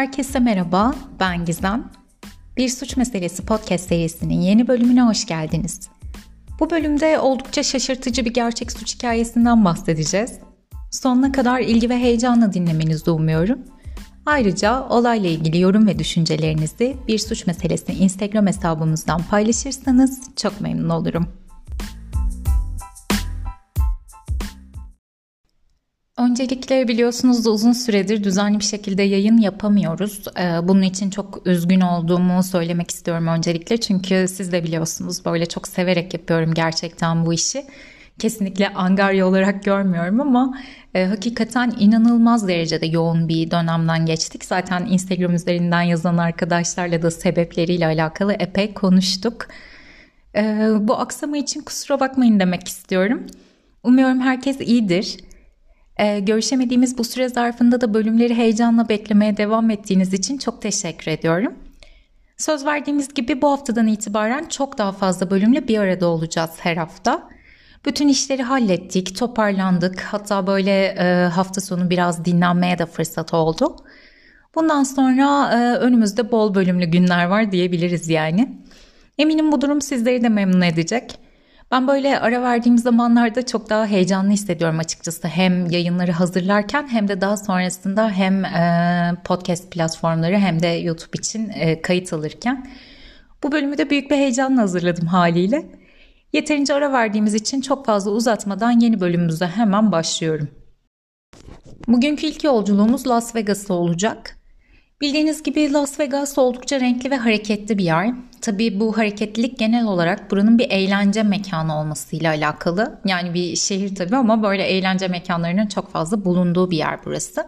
Herkese merhaba, ben Gizem. Bir Suç Meselesi podcast serisinin yeni bölümüne hoş geldiniz. Bu bölümde oldukça şaşırtıcı bir gerçek suç hikayesinden bahsedeceğiz. Sonuna kadar ilgi ve heyecanla dinlemenizi umuyorum. Ayrıca olayla ilgili yorum ve düşüncelerinizi Bir Suç Meselesi Instagram hesabımızdan paylaşırsanız çok memnun olurum. Öncelikle biliyorsunuz da uzun süredir düzenli bir şekilde yayın yapamıyoruz. Ee, bunun için çok üzgün olduğumu söylemek istiyorum öncelikle. Çünkü siz de biliyorsunuz böyle çok severek yapıyorum gerçekten bu işi. Kesinlikle angarya olarak görmüyorum ama e, hakikaten inanılmaz derecede yoğun bir dönemden geçtik. Zaten Instagram üzerinden yazan arkadaşlarla da sebepleriyle alakalı epey konuştuk. E, bu aksama için kusura bakmayın demek istiyorum. Umuyorum herkes iyidir. Ee, görüşemediğimiz bu süre zarfında da bölümleri heyecanla beklemeye devam ettiğiniz için çok teşekkür ediyorum. Söz verdiğimiz gibi bu haftadan itibaren çok daha fazla bölümle bir arada olacağız her hafta. Bütün işleri hallettik, toparlandık. Hatta böyle e, hafta sonu biraz dinlenmeye de fırsat oldu. Bundan sonra e, önümüzde bol bölümlü günler var diyebiliriz yani. Eminim bu durum sizleri de memnun edecek. Ben böyle ara verdiğim zamanlarda çok daha heyecanlı hissediyorum açıkçası. Hem yayınları hazırlarken hem de daha sonrasında hem e, podcast platformları hem de YouTube için e, kayıt alırken. Bu bölümü de büyük bir heyecanla hazırladım haliyle. Yeterince ara verdiğimiz için çok fazla uzatmadan yeni bölümümüze hemen başlıyorum. Bugünkü ilk yolculuğumuz Las Vegas'a olacak. Bildiğiniz gibi Las Vegas oldukça renkli ve hareketli bir yer. Tabii bu hareketlilik genel olarak buranın bir eğlence mekanı olmasıyla alakalı. Yani bir şehir tabii ama böyle eğlence mekanlarının çok fazla bulunduğu bir yer burası.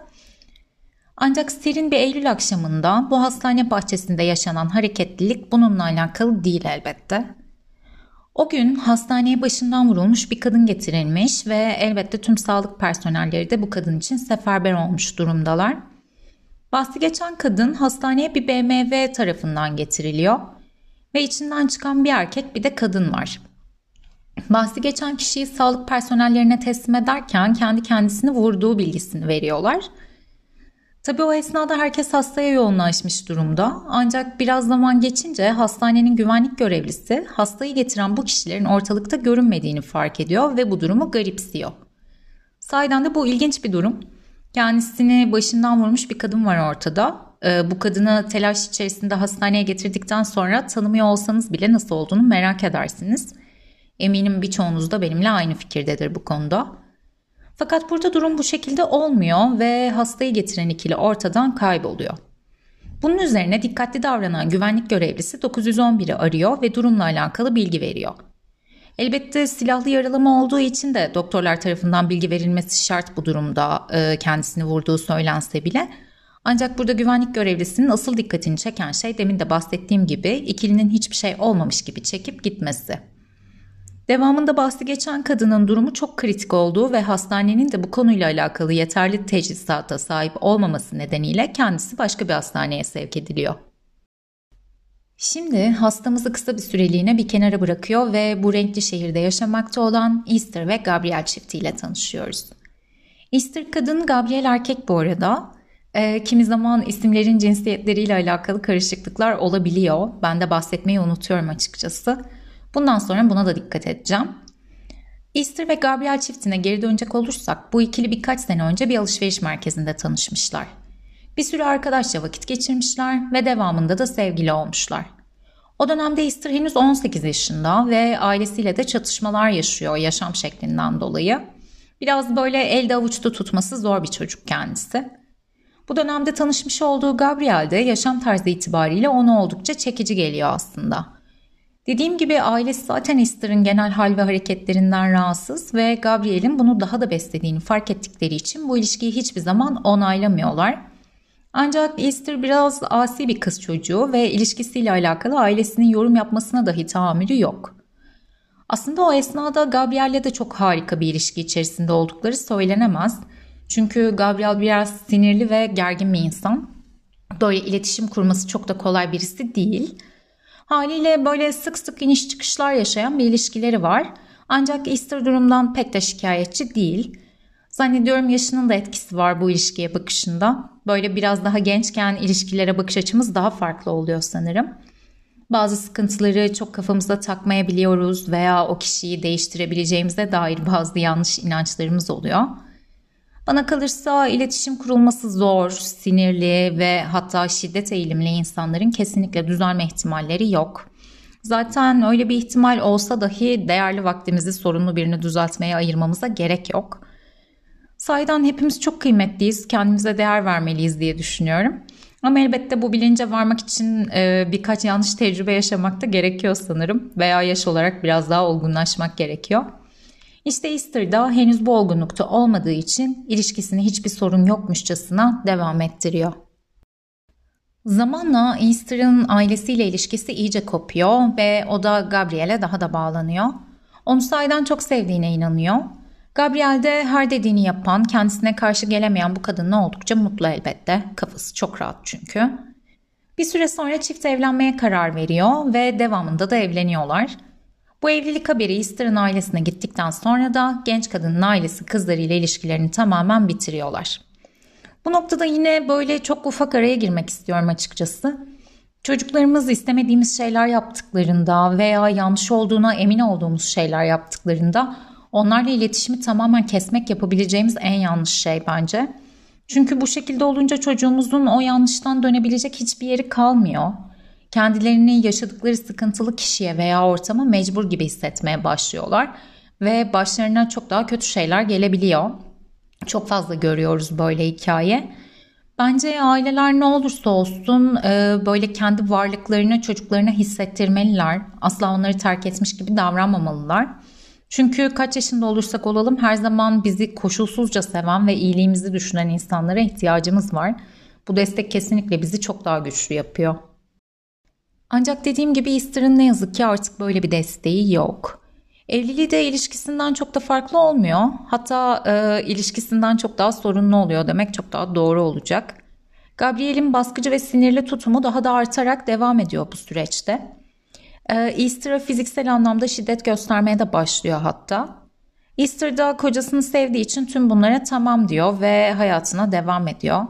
Ancak serin bir Eylül akşamında bu hastane bahçesinde yaşanan hareketlilik bununla alakalı değil elbette. O gün hastaneye başından vurulmuş bir kadın getirilmiş ve elbette tüm sağlık personelleri de bu kadın için seferber olmuş durumdalar. Bahsi geçen kadın hastaneye bir BMW tarafından getiriliyor ve içinden çıkan bir erkek bir de kadın var. Bahsi geçen kişiyi sağlık personellerine teslim ederken kendi kendisini vurduğu bilgisini veriyorlar. Tabii o esnada herkes hastaya yoğunlaşmış durumda. Ancak biraz zaman geçince hastanenin güvenlik görevlisi hastayı getiren bu kişilerin ortalıkta görünmediğini fark ediyor ve bu durumu garipsiyor. Sahiden de bu ilginç bir durum. Kendisini başından vurmuş bir kadın var ortada. Ee, bu kadını telaş içerisinde hastaneye getirdikten sonra tanımıyor olsanız bile nasıl olduğunu merak edersiniz. Eminim birçoğunuz da benimle aynı fikirdedir bu konuda. Fakat burada durum bu şekilde olmuyor ve hastayı getiren ikili ortadan kayboluyor. Bunun üzerine dikkatli davranan güvenlik görevlisi 911'i arıyor ve durumla alakalı bilgi veriyor. Elbette silahlı yaralama olduğu için de doktorlar tarafından bilgi verilmesi şart bu durumda e, kendisini vurduğu söylense bile. Ancak burada güvenlik görevlisinin asıl dikkatini çeken şey demin de bahsettiğim gibi ikilinin hiçbir şey olmamış gibi çekip gitmesi. Devamında bahsi geçen kadının durumu çok kritik olduğu ve hastanenin de bu konuyla alakalı yeterli teçhizata sahip olmaması nedeniyle kendisi başka bir hastaneye sevk ediliyor. Şimdi hastamızı kısa bir süreliğine bir kenara bırakıyor ve bu renkli şehirde yaşamakta olan Easter ve Gabriel çiftiyle tanışıyoruz. Easter kadın, Gabriel erkek bu arada. E, kimi zaman isimlerin cinsiyetleriyle alakalı karışıklıklar olabiliyor. Ben de bahsetmeyi unutuyorum açıkçası. Bundan sonra buna da dikkat edeceğim. Easter ve Gabriel çiftine geri dönecek olursak bu ikili birkaç sene önce bir alışveriş merkezinde tanışmışlar. Bir sürü arkadaşça vakit geçirmişler ve devamında da sevgili olmuşlar. O dönemde Easter henüz 18 yaşında ve ailesiyle de çatışmalar yaşıyor yaşam şeklinden dolayı. Biraz böyle elde avuçta tutması zor bir çocuk kendisi. Bu dönemde tanışmış olduğu Gabriel de yaşam tarzı itibariyle ona oldukça çekici geliyor aslında. Dediğim gibi ailesi zaten Easter'ın genel hal ve hareketlerinden rahatsız ve Gabriel'in bunu daha da beslediğini fark ettikleri için bu ilişkiyi hiçbir zaman onaylamıyorlar ancak Easter biraz asi bir kız çocuğu ve ilişkisiyle alakalı ailesinin yorum yapmasına dahi tahammülü yok. Aslında o esnada Gabriel'le de çok harika bir ilişki içerisinde oldukları söylenemez. Çünkü Gabriel biraz sinirli ve gergin bir insan. Böyle iletişim kurması çok da kolay birisi değil. Haliyle böyle sık sık iniş çıkışlar yaşayan bir ilişkileri var. Ancak Easter durumdan pek de şikayetçi değil. Zannediyorum yaşının da etkisi var bu ilişkiye bakışında. Böyle biraz daha gençken ilişkilere bakış açımız daha farklı oluyor sanırım. Bazı sıkıntıları çok kafamızda takmayabiliyoruz veya o kişiyi değiştirebileceğimize dair bazı yanlış inançlarımız oluyor. Bana kalırsa iletişim kurulması zor, sinirli ve hatta şiddet eğilimli insanların kesinlikle düzelme ihtimalleri yok. Zaten öyle bir ihtimal olsa dahi değerli vaktimizi sorunlu birini düzeltmeye ayırmamıza gerek yok. Saydan hepimiz çok kıymetliyiz, kendimize değer vermeliyiz diye düşünüyorum. Ama elbette bu bilince varmak için e, birkaç yanlış tecrübe yaşamak da gerekiyor sanırım veya yaş olarak biraz daha olgunlaşmak gerekiyor. İşte Easter'da henüz bu olgunlukta olmadığı için ilişkisini hiçbir sorun yokmuşçasına devam ettiriyor. Zamanla Easter'ın ailesiyle ilişkisi iyice kopuyor ve o da Gabriel'e daha da bağlanıyor. Onu sayeden çok sevdiğine inanıyor. Gabriel de her dediğini yapan, kendisine karşı gelemeyen bu kadınla oldukça mutlu elbette. Kafası çok rahat çünkü. Bir süre sonra çift evlenmeye karar veriyor ve devamında da evleniyorlar. Bu evlilik haberi Easter'ın ailesine gittikten sonra da genç kadının ailesi kızlarıyla ilişkilerini tamamen bitiriyorlar. Bu noktada yine böyle çok ufak araya girmek istiyorum açıkçası. Çocuklarımız istemediğimiz şeyler yaptıklarında veya yanlış olduğuna emin olduğumuz şeyler yaptıklarında onlarla iletişimi tamamen kesmek yapabileceğimiz en yanlış şey bence. Çünkü bu şekilde olunca çocuğumuzun o yanlıştan dönebilecek hiçbir yeri kalmıyor kendilerini yaşadıkları sıkıntılı kişiye veya ortama mecbur gibi hissetmeye başlıyorlar ve başlarına çok daha kötü şeyler gelebiliyor. Çok fazla görüyoruz böyle hikaye. Bence aileler ne olursa olsun e, böyle kendi varlıklarını çocuklarına hissettirmeliler. Asla onları terk etmiş gibi davranmamalılar. Çünkü kaç yaşında olursak olalım her zaman bizi koşulsuzca seven ve iyiliğimizi düşünen insanlara ihtiyacımız var. Bu destek kesinlikle bizi çok daha güçlü yapıyor. Ancak dediğim gibi Easter'ın ne yazık ki artık böyle bir desteği yok. Evliliği de ilişkisinden çok da farklı olmuyor. Hatta e, ilişkisinden çok daha sorunlu oluyor demek çok daha doğru olacak. Gabriel'in baskıcı ve sinirli tutumu daha da artarak devam ediyor bu süreçte. E, Easter'a fiziksel anlamda şiddet göstermeye de başlıyor hatta. Easter'da kocasını sevdiği için tüm bunlara tamam diyor ve hayatına devam ediyor.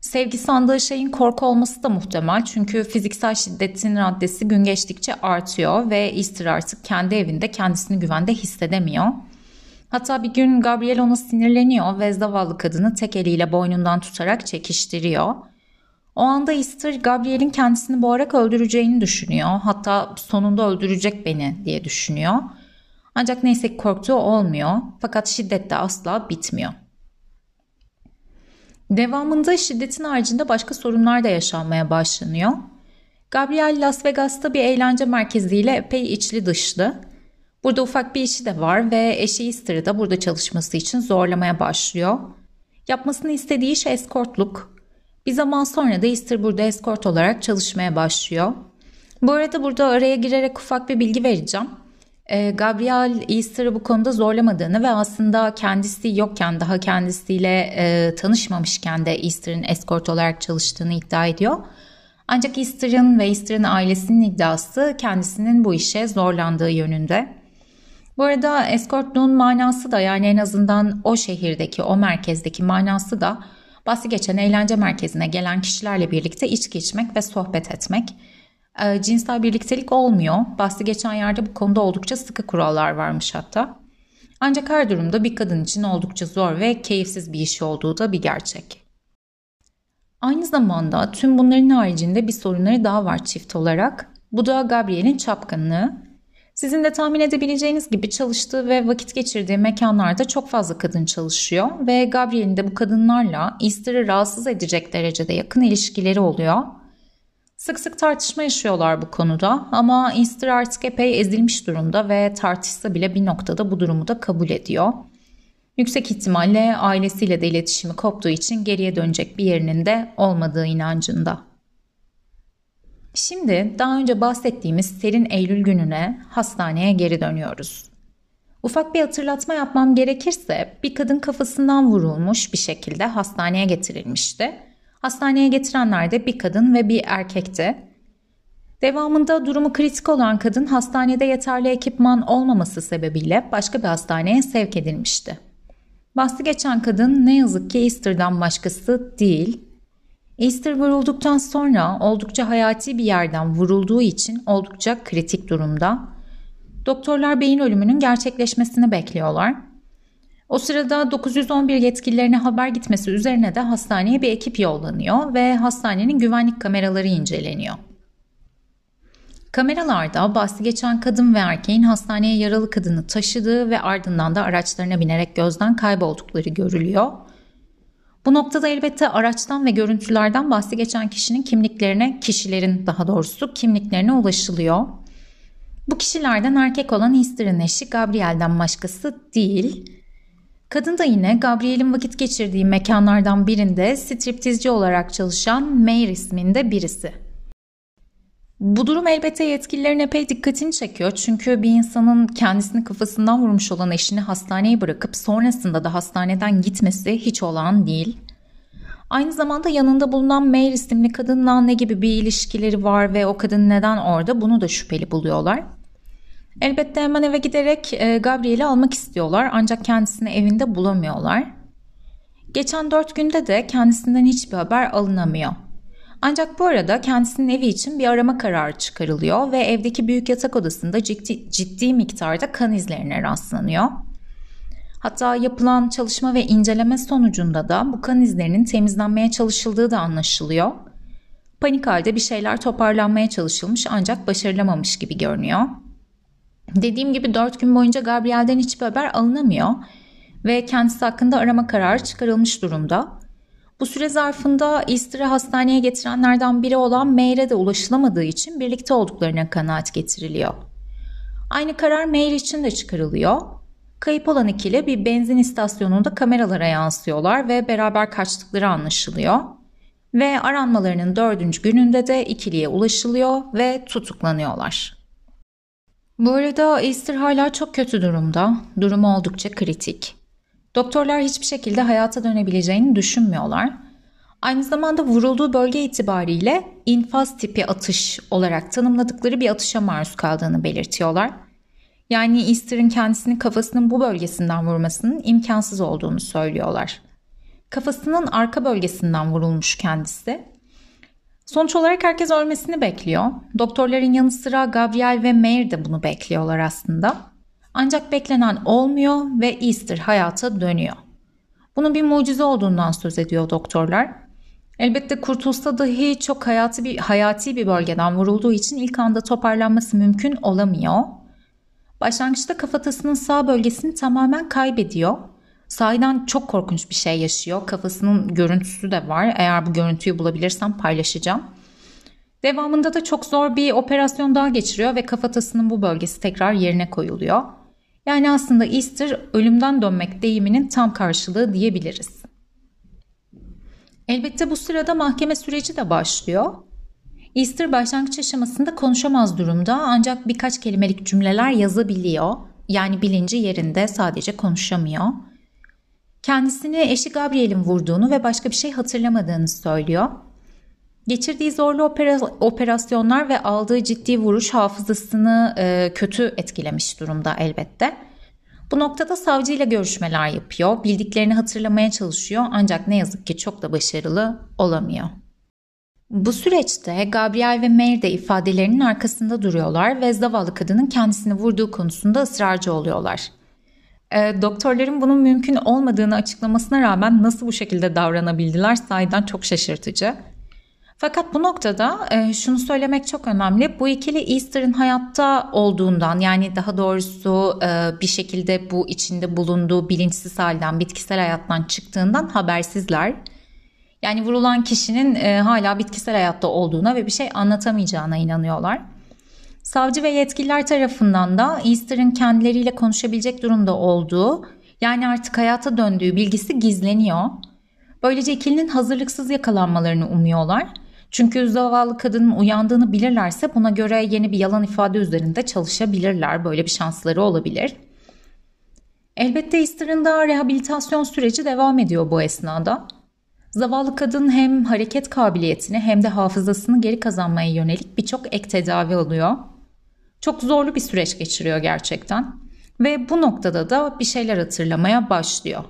Sevgi sandığı şeyin korku olması da muhtemel çünkü fiziksel şiddetin raddesi gün geçtikçe artıyor ve Easter artık kendi evinde kendisini güvende hissedemiyor. Hatta bir gün Gabriel ona sinirleniyor ve zavallı kadını tek eliyle boynundan tutarak çekiştiriyor. O anda Easter Gabriel'in kendisini boğarak öldüreceğini düşünüyor. Hatta sonunda öldürecek beni diye düşünüyor. Ancak neyse korktuğu olmuyor. Fakat şiddet de asla bitmiyor. Devamında şiddetin haricinde başka sorunlar da yaşanmaya başlanıyor. Gabriel Las Vegas'ta bir eğlence merkeziyle epey içli dışlı. Burada ufak bir işi de var ve eşi Easter'ı da burada çalışması için zorlamaya başlıyor. Yapmasını istediği iş eskortluk. Bir zaman sonra da Easter burada eskort olarak çalışmaya başlıyor. Bu arada burada araya girerek ufak bir bilgi vereceğim. Ee, Gabriel Easter'ı bu konuda zorlamadığını ve aslında kendisi yokken daha kendisiyle e, tanışmamışken de Easter'ın escort olarak çalıştığını iddia ediyor. Ancak Easter'ın ve Easter'ın ailesinin iddiası kendisinin bu işe zorlandığı yönünde. Bu arada escortluğun manası da yani en azından o şehirdeki, o merkezdeki manası da bahsi geçen eğlence merkezine gelen kişilerle birlikte içki içmek ve sohbet etmek e, cinsel birliktelik olmuyor. Bahsi geçen yerde bu konuda oldukça sıkı kurallar varmış hatta. Ancak her durumda bir kadın için oldukça zor ve keyifsiz bir iş olduğu da bir gerçek. Aynı zamanda tüm bunların haricinde bir sorunları daha var çift olarak. Bu da Gabriel'in çapkınlığı. Sizin de tahmin edebileceğiniz gibi çalıştığı ve vakit geçirdiği mekanlarda çok fazla kadın çalışıyor ve Gabriel'in de bu kadınlarla Easter'ı rahatsız edecek derecede yakın ilişkileri oluyor Sık sık tartışma yaşıyorlar bu konuda ama Easter artık epey ezilmiş durumda ve tartışsa bile bir noktada bu durumu da kabul ediyor. Yüksek ihtimalle ailesiyle de iletişimi koptuğu için geriye dönecek bir yerinin de olmadığı inancında. Şimdi daha önce bahsettiğimiz serin Eylül gününe hastaneye geri dönüyoruz. Ufak bir hatırlatma yapmam gerekirse bir kadın kafasından vurulmuş bir şekilde hastaneye getirilmişti Hastaneye getirenler de bir kadın ve bir erkekti. Devamında durumu kritik olan kadın hastanede yeterli ekipman olmaması sebebiyle başka bir hastaneye sevk edilmişti. Bahsi geçen kadın ne yazık ki Easter'dan başkası değil. Easter vurulduktan sonra oldukça hayati bir yerden vurulduğu için oldukça kritik durumda. Doktorlar beyin ölümünün gerçekleşmesini bekliyorlar. O sırada 911 yetkililerine haber gitmesi üzerine de hastaneye bir ekip yollanıyor ve hastanenin güvenlik kameraları inceleniyor. Kameralarda bahsi geçen kadın ve erkeğin hastaneye yaralı kadını taşıdığı ve ardından da araçlarına binerek gözden kayboldukları görülüyor. Bu noktada elbette araçtan ve görüntülerden bahsi geçen kişinin kimliklerine, kişilerin daha doğrusu kimliklerine ulaşılıyor. Bu kişilerden erkek olan Easter'ın eşi Gabriel'den başkası değil. Kadın da yine Gabriel'in vakit geçirdiği mekanlardan birinde striptizci olarak çalışan Mayer isminde birisi. Bu durum elbette yetkililerin epey dikkatini çekiyor. Çünkü bir insanın kendisini kafasından vurmuş olan eşini hastaneye bırakıp sonrasında da hastaneden gitmesi hiç olağan değil. Aynı zamanda yanında bulunan Mayer isimli kadınla ne gibi bir ilişkileri var ve o kadın neden orada bunu da şüpheli buluyorlar. Elbette hemen eve giderek e, Gabriel'i almak istiyorlar ancak kendisini evinde bulamıyorlar. Geçen dört günde de kendisinden hiçbir haber alınamıyor. Ancak bu arada kendisinin evi için bir arama kararı çıkarılıyor ve evdeki büyük yatak odasında ciddi, ciddi miktarda kan izlerine rastlanıyor. Hatta yapılan çalışma ve inceleme sonucunda da bu kan izlerinin temizlenmeye çalışıldığı da anlaşılıyor. Panik halde bir şeyler toparlanmaya çalışılmış ancak başarılamamış gibi görünüyor. Dediğim gibi 4 gün boyunca Gabriel'den hiçbir haber alınamıyor ve kendisi hakkında arama kararı çıkarılmış durumda. Bu süre zarfında Easter'ı hastaneye getirenlerden biri olan Mayer'e de ulaşılamadığı için birlikte olduklarına kanaat getiriliyor. Aynı karar Mayer için de çıkarılıyor. Kayıp olan ikili bir benzin istasyonunda kameralara yansıyorlar ve beraber kaçtıkları anlaşılıyor. Ve aranmalarının dördüncü gününde de ikiliye ulaşılıyor ve tutuklanıyorlar. Bu arada Easter hala çok kötü durumda. Durumu oldukça kritik. Doktorlar hiçbir şekilde hayata dönebileceğini düşünmüyorlar. Aynı zamanda vurulduğu bölge itibariyle infaz tipi atış olarak tanımladıkları bir atışa maruz kaldığını belirtiyorlar. Yani Easter'ın kendisini kafasının bu bölgesinden vurmasının imkansız olduğunu söylüyorlar. Kafasının arka bölgesinden vurulmuş kendisi Sonuç olarak herkes ölmesini bekliyor. Doktorların yanı sıra Gabriel ve Mayer de bunu bekliyorlar aslında. Ancak beklenen olmuyor ve Easter hayata dönüyor. Bunun bir mucize olduğundan söz ediyor doktorlar. Elbette kurtulsa dahi çok hayati bir, hayati bir bölgeden vurulduğu için ilk anda toparlanması mümkün olamıyor. Başlangıçta kafatasının sağ bölgesini tamamen kaybediyor. Sahiden çok korkunç bir şey yaşıyor. Kafasının görüntüsü de var. Eğer bu görüntüyü bulabilirsem paylaşacağım. Devamında da çok zor bir operasyon daha geçiriyor ve kafatasının bu bölgesi tekrar yerine koyuluyor. Yani aslında Easter ölümden dönmek deyiminin tam karşılığı diyebiliriz. Elbette bu sırada mahkeme süreci de başlıyor. Easter başlangıç aşamasında konuşamaz durumda ancak birkaç kelimelik cümleler yazabiliyor. Yani bilinci yerinde sadece konuşamıyor. Kendisini eşi Gabriel'in vurduğunu ve başka bir şey hatırlamadığını söylüyor. Geçirdiği zorlu operasyonlar ve aldığı ciddi vuruş hafızasını e, kötü etkilemiş durumda elbette. Bu noktada savcıyla görüşmeler yapıyor, bildiklerini hatırlamaya çalışıyor ancak ne yazık ki çok da başarılı olamıyor. Bu süreçte Gabriel ve Mayer de ifadelerinin arkasında duruyorlar ve zavallı kadının kendisini vurduğu konusunda ısrarcı oluyorlar. E, doktorların bunun mümkün olmadığını açıklamasına rağmen nasıl bu şekilde davranabildiler sahiden çok şaşırtıcı. Fakat bu noktada e, şunu söylemek çok önemli. Bu ikili Easter'ın hayatta olduğundan yani daha doğrusu e, bir şekilde bu içinde bulunduğu bilinçsiz halden, bitkisel hayattan çıktığından habersizler. Yani vurulan kişinin e, hala bitkisel hayatta olduğuna ve bir şey anlatamayacağına inanıyorlar. Savcı ve yetkililer tarafından da Easter'ın kendileriyle konuşabilecek durumda olduğu yani artık hayata döndüğü bilgisi gizleniyor. Böylece ikilinin hazırlıksız yakalanmalarını umuyorlar. Çünkü zavallı kadının uyandığını bilirlerse buna göre yeni bir yalan ifade üzerinde çalışabilirler. Böyle bir şansları olabilir. Elbette Easter'ın da rehabilitasyon süreci devam ediyor bu esnada. Zavallı kadın hem hareket kabiliyetini hem de hafızasını geri kazanmaya yönelik birçok ek tedavi alıyor. Çok zorlu bir süreç geçiriyor gerçekten. Ve bu noktada da bir şeyler hatırlamaya başlıyor.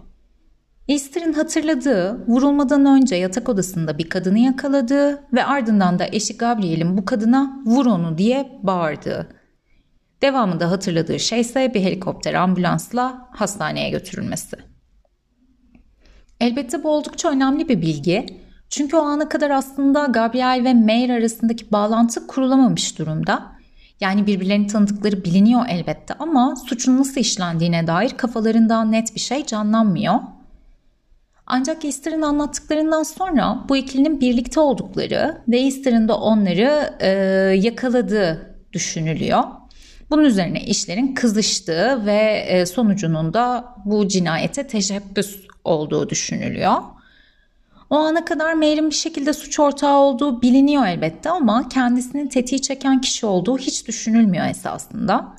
Easter'ın hatırladığı vurulmadan önce yatak odasında bir kadını yakaladığı ve ardından da eşi Gabriel'in bu kadına vur onu diye bağırdığı. Devamında hatırladığı şey ise bir helikopter ambulansla hastaneye götürülmesi. Elbette bu oldukça önemli bir bilgi. Çünkü o ana kadar aslında Gabriel ve Mayer arasındaki bağlantı kurulamamış durumda. Yani birbirlerini tanıdıkları biliniyor elbette ama suçun nasıl işlendiğine dair kafalarından net bir şey canlanmıyor. Ancak Easter'ın anlattıklarından sonra bu ikilinin birlikte oldukları ve Easter'ın da onları e, yakaladığı düşünülüyor. Bunun üzerine işlerin kızıştığı ve e, sonucunun da bu cinayete teşebbüs olduğu düşünülüyor. O ana kadar Mayer'in bir şekilde suç ortağı olduğu biliniyor elbette ama kendisinin tetiği çeken kişi olduğu hiç düşünülmüyor esasında.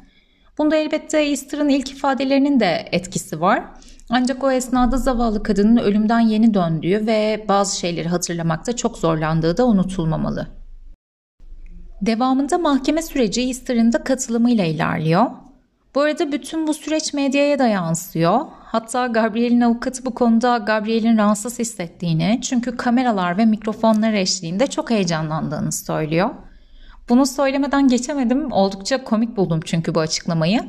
Bunda elbette Easter'ın ilk ifadelerinin de etkisi var. Ancak o esnada zavallı kadının ölümden yeni döndüğü ve bazı şeyleri hatırlamakta çok zorlandığı da unutulmamalı. Devamında mahkeme süreci Easter'ın da katılımıyla ilerliyor. Bu arada bütün bu süreç medyaya da yansıyor. Hatta Gabriel'in avukatı bu konuda Gabriel'in rahatsız hissettiğini çünkü kameralar ve mikrofonlar eşliğinde çok heyecanlandığını söylüyor. Bunu söylemeden geçemedim. Oldukça komik buldum çünkü bu açıklamayı.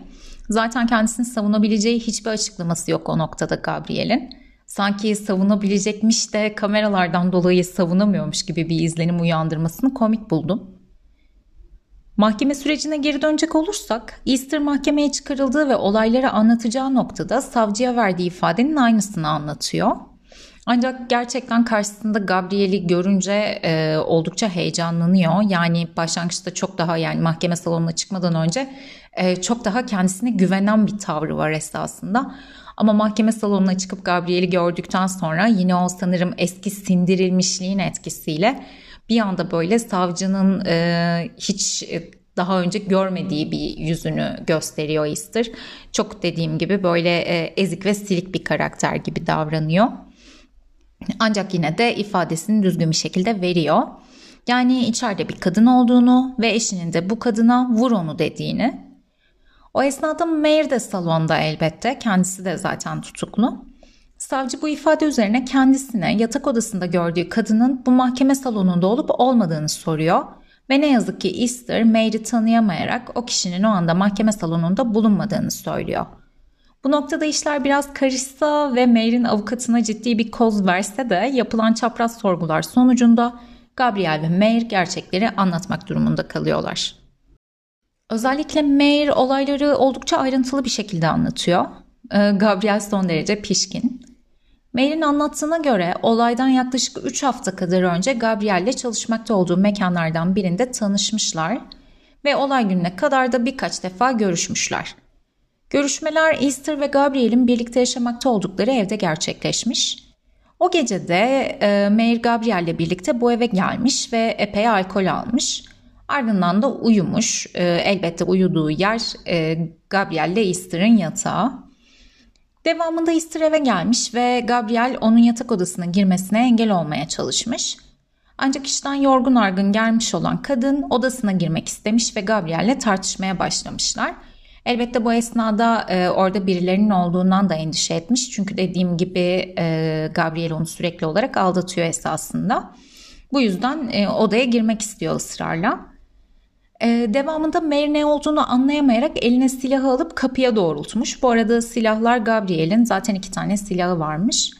Zaten kendisini savunabileceği hiçbir açıklaması yok o noktada Gabriel'in. Sanki savunabilecekmiş de kameralardan dolayı savunamıyormuş gibi bir izlenim uyandırmasını komik buldum. Mahkeme sürecine geri dönecek olursak, Easter mahkemeye çıkarıldığı ve olayları anlatacağı noktada savcıya verdiği ifadenin aynısını anlatıyor. Ancak gerçekten karşısında Gabriel'i görünce e, oldukça heyecanlanıyor. Yani başlangıçta çok daha yani mahkeme salonuna çıkmadan önce e, çok daha kendisine güvenen bir tavrı var esasında. Ama mahkeme salonuna çıkıp Gabriel'i gördükten sonra yine o sanırım eski sindirilmişliğin etkisiyle bir anda böyle savcının e, hiç e, daha önce görmediği bir yüzünü gösteriyor Easter. Çok dediğim gibi böyle e, ezik ve silik bir karakter gibi davranıyor. Ancak yine de ifadesini düzgün bir şekilde veriyor. Yani içeride bir kadın olduğunu ve eşinin de bu kadına vur onu dediğini. O esnada Mayer de salonda elbette. Kendisi de zaten tutuklu. Savcı bu ifade üzerine kendisine yatak odasında gördüğü kadının bu mahkeme salonunda olup olmadığını soruyor. Ve ne yazık ki Easter Mayer'i tanıyamayarak o kişinin o anda mahkeme salonunda bulunmadığını söylüyor. Bu noktada işler biraz karışsa ve Mayer'in avukatına ciddi bir koz verse de yapılan çapraz sorgular sonucunda Gabriel ve Mayer gerçekleri anlatmak durumunda kalıyorlar. Özellikle Mayer olayları oldukça ayrıntılı bir şekilde anlatıyor. Ee, Gabriel son derece pişkin. Mayer'in anlattığına göre olaydan yaklaşık 3 hafta kadar önce Gabriel ile çalışmakta olduğu mekanlardan birinde tanışmışlar ve olay gününe kadar da birkaç defa görüşmüşler. Görüşmeler Easter ve Gabriel'in birlikte yaşamakta oldukları evde gerçekleşmiş. O gece de e, Mayer Gabriel ile birlikte bu eve gelmiş ve epey alkol almış. Ardından da uyumuş. E, elbette uyuduğu yer e, Gabriel ile Easter'ın yatağı. Devamında Easter eve gelmiş ve Gabriel onun yatak odasına girmesine engel olmaya çalışmış. Ancak işten yorgun argın gelmiş olan kadın odasına girmek istemiş ve Gabriel'le tartışmaya başlamışlar. Elbette bu esnada e, orada birilerinin olduğundan da endişe etmiş. Çünkü dediğim gibi e, Gabriel onu sürekli olarak aldatıyor esasında. Bu yüzden e, odaya girmek istiyor ısrarla. E, devamında Mary ne olduğunu anlayamayarak eline silahı alıp kapıya doğrultmuş. Bu arada silahlar Gabriel'in zaten iki tane silahı varmış.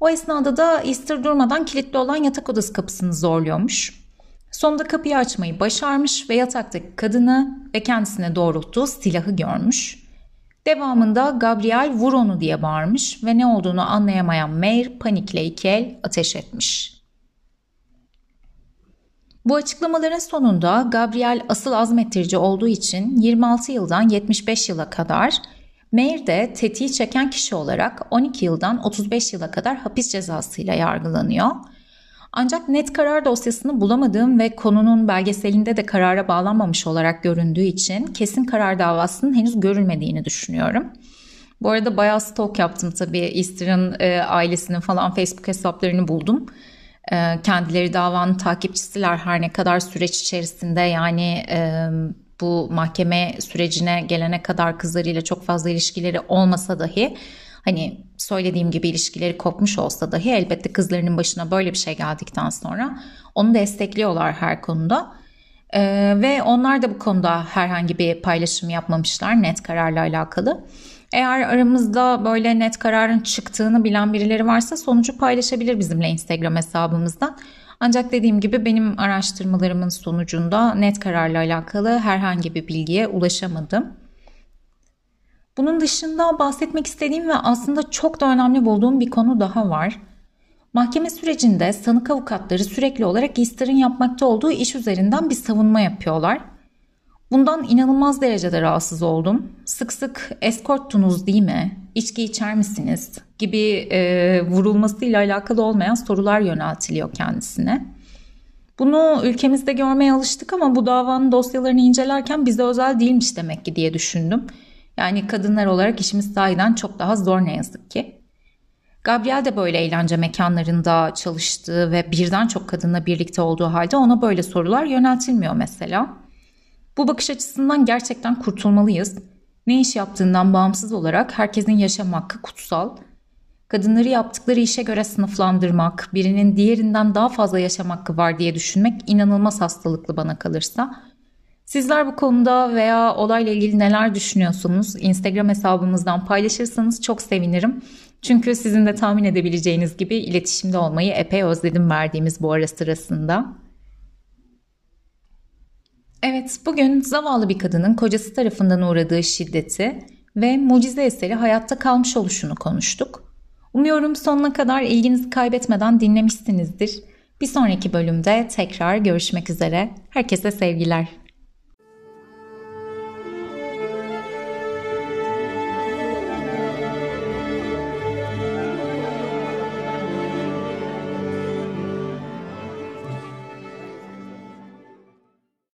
O esnada da Easter durmadan kilitli olan yatak odası kapısını zorluyormuş. Sonunda kapıyı açmayı başarmış ve yataktaki kadını ve kendisine doğrulttuğu silahı görmüş. Devamında Gabriel vur onu diye bağırmış ve ne olduğunu anlayamayan Mayer panikle iki el ateş etmiş. Bu açıklamaların sonunda Gabriel asıl azmettirici olduğu için 26 yıldan 75 yıla kadar Mayer de tetiği çeken kişi olarak 12 yıldan 35 yıla kadar hapis cezasıyla yargılanıyor. Ancak net karar dosyasını bulamadığım ve konunun belgeselinde de karara bağlanmamış olarak göründüğü için kesin karar davasının henüz görülmediğini düşünüyorum. Bu arada bayağı stalk yaptım tabii Easter'ın e, ailesinin falan Facebook hesaplarını buldum. E, kendileri davanın takipçisiler her ne kadar süreç içerisinde yani e, bu mahkeme sürecine gelene kadar kızlarıyla çok fazla ilişkileri olmasa dahi Hani söylediğim gibi ilişkileri kopmuş olsa dahi elbette kızlarının başına böyle bir şey geldikten sonra onu destekliyorlar her konuda. Ee, ve onlar da bu konuda herhangi bir paylaşım yapmamışlar net kararla alakalı. Eğer aramızda böyle net kararın çıktığını bilen birileri varsa sonucu paylaşabilir bizimle Instagram hesabımızdan. Ancak dediğim gibi benim araştırmalarımın sonucunda net kararla alakalı herhangi bir bilgiye ulaşamadım. Bunun dışında bahsetmek istediğim ve aslında çok da önemli bulduğum bir konu daha var. Mahkeme sürecinde sanık avukatları sürekli olarak İSTAR'ın yapmakta olduğu iş üzerinden bir savunma yapıyorlar. Bundan inanılmaz derecede rahatsız oldum. Sık sık eskorttunuz değil mi? İçki içer misiniz? Gibi e, vurulmasıyla alakalı olmayan sorular yöneltiliyor kendisine. Bunu ülkemizde görmeye alıştık ama bu davanın dosyalarını incelerken bize özel değilmiş demek ki diye düşündüm. Yani kadınlar olarak işimiz sahiden çok daha zor ne yazık ki. Gabriel de böyle eğlence mekanlarında çalıştığı ve birden çok kadınla birlikte olduğu halde ona böyle sorular yöneltilmiyor mesela. Bu bakış açısından gerçekten kurtulmalıyız. Ne iş yaptığından bağımsız olarak herkesin yaşam hakkı kutsal. Kadınları yaptıkları işe göre sınıflandırmak, birinin diğerinden daha fazla yaşam hakkı var diye düşünmek inanılmaz hastalıklı bana kalırsa. Sizler bu konuda veya olayla ilgili neler düşünüyorsunuz? Instagram hesabımızdan paylaşırsanız çok sevinirim. Çünkü sizin de tahmin edebileceğiniz gibi iletişimde olmayı epey özledim verdiğimiz bu ara sırasında. Evet, bugün zavallı bir kadının kocası tarafından uğradığı şiddeti ve mucize eseri hayatta kalmış oluşunu konuştuk. Umuyorum sonuna kadar ilginizi kaybetmeden dinlemişsinizdir. Bir sonraki bölümde tekrar görüşmek üzere. Herkese sevgiler.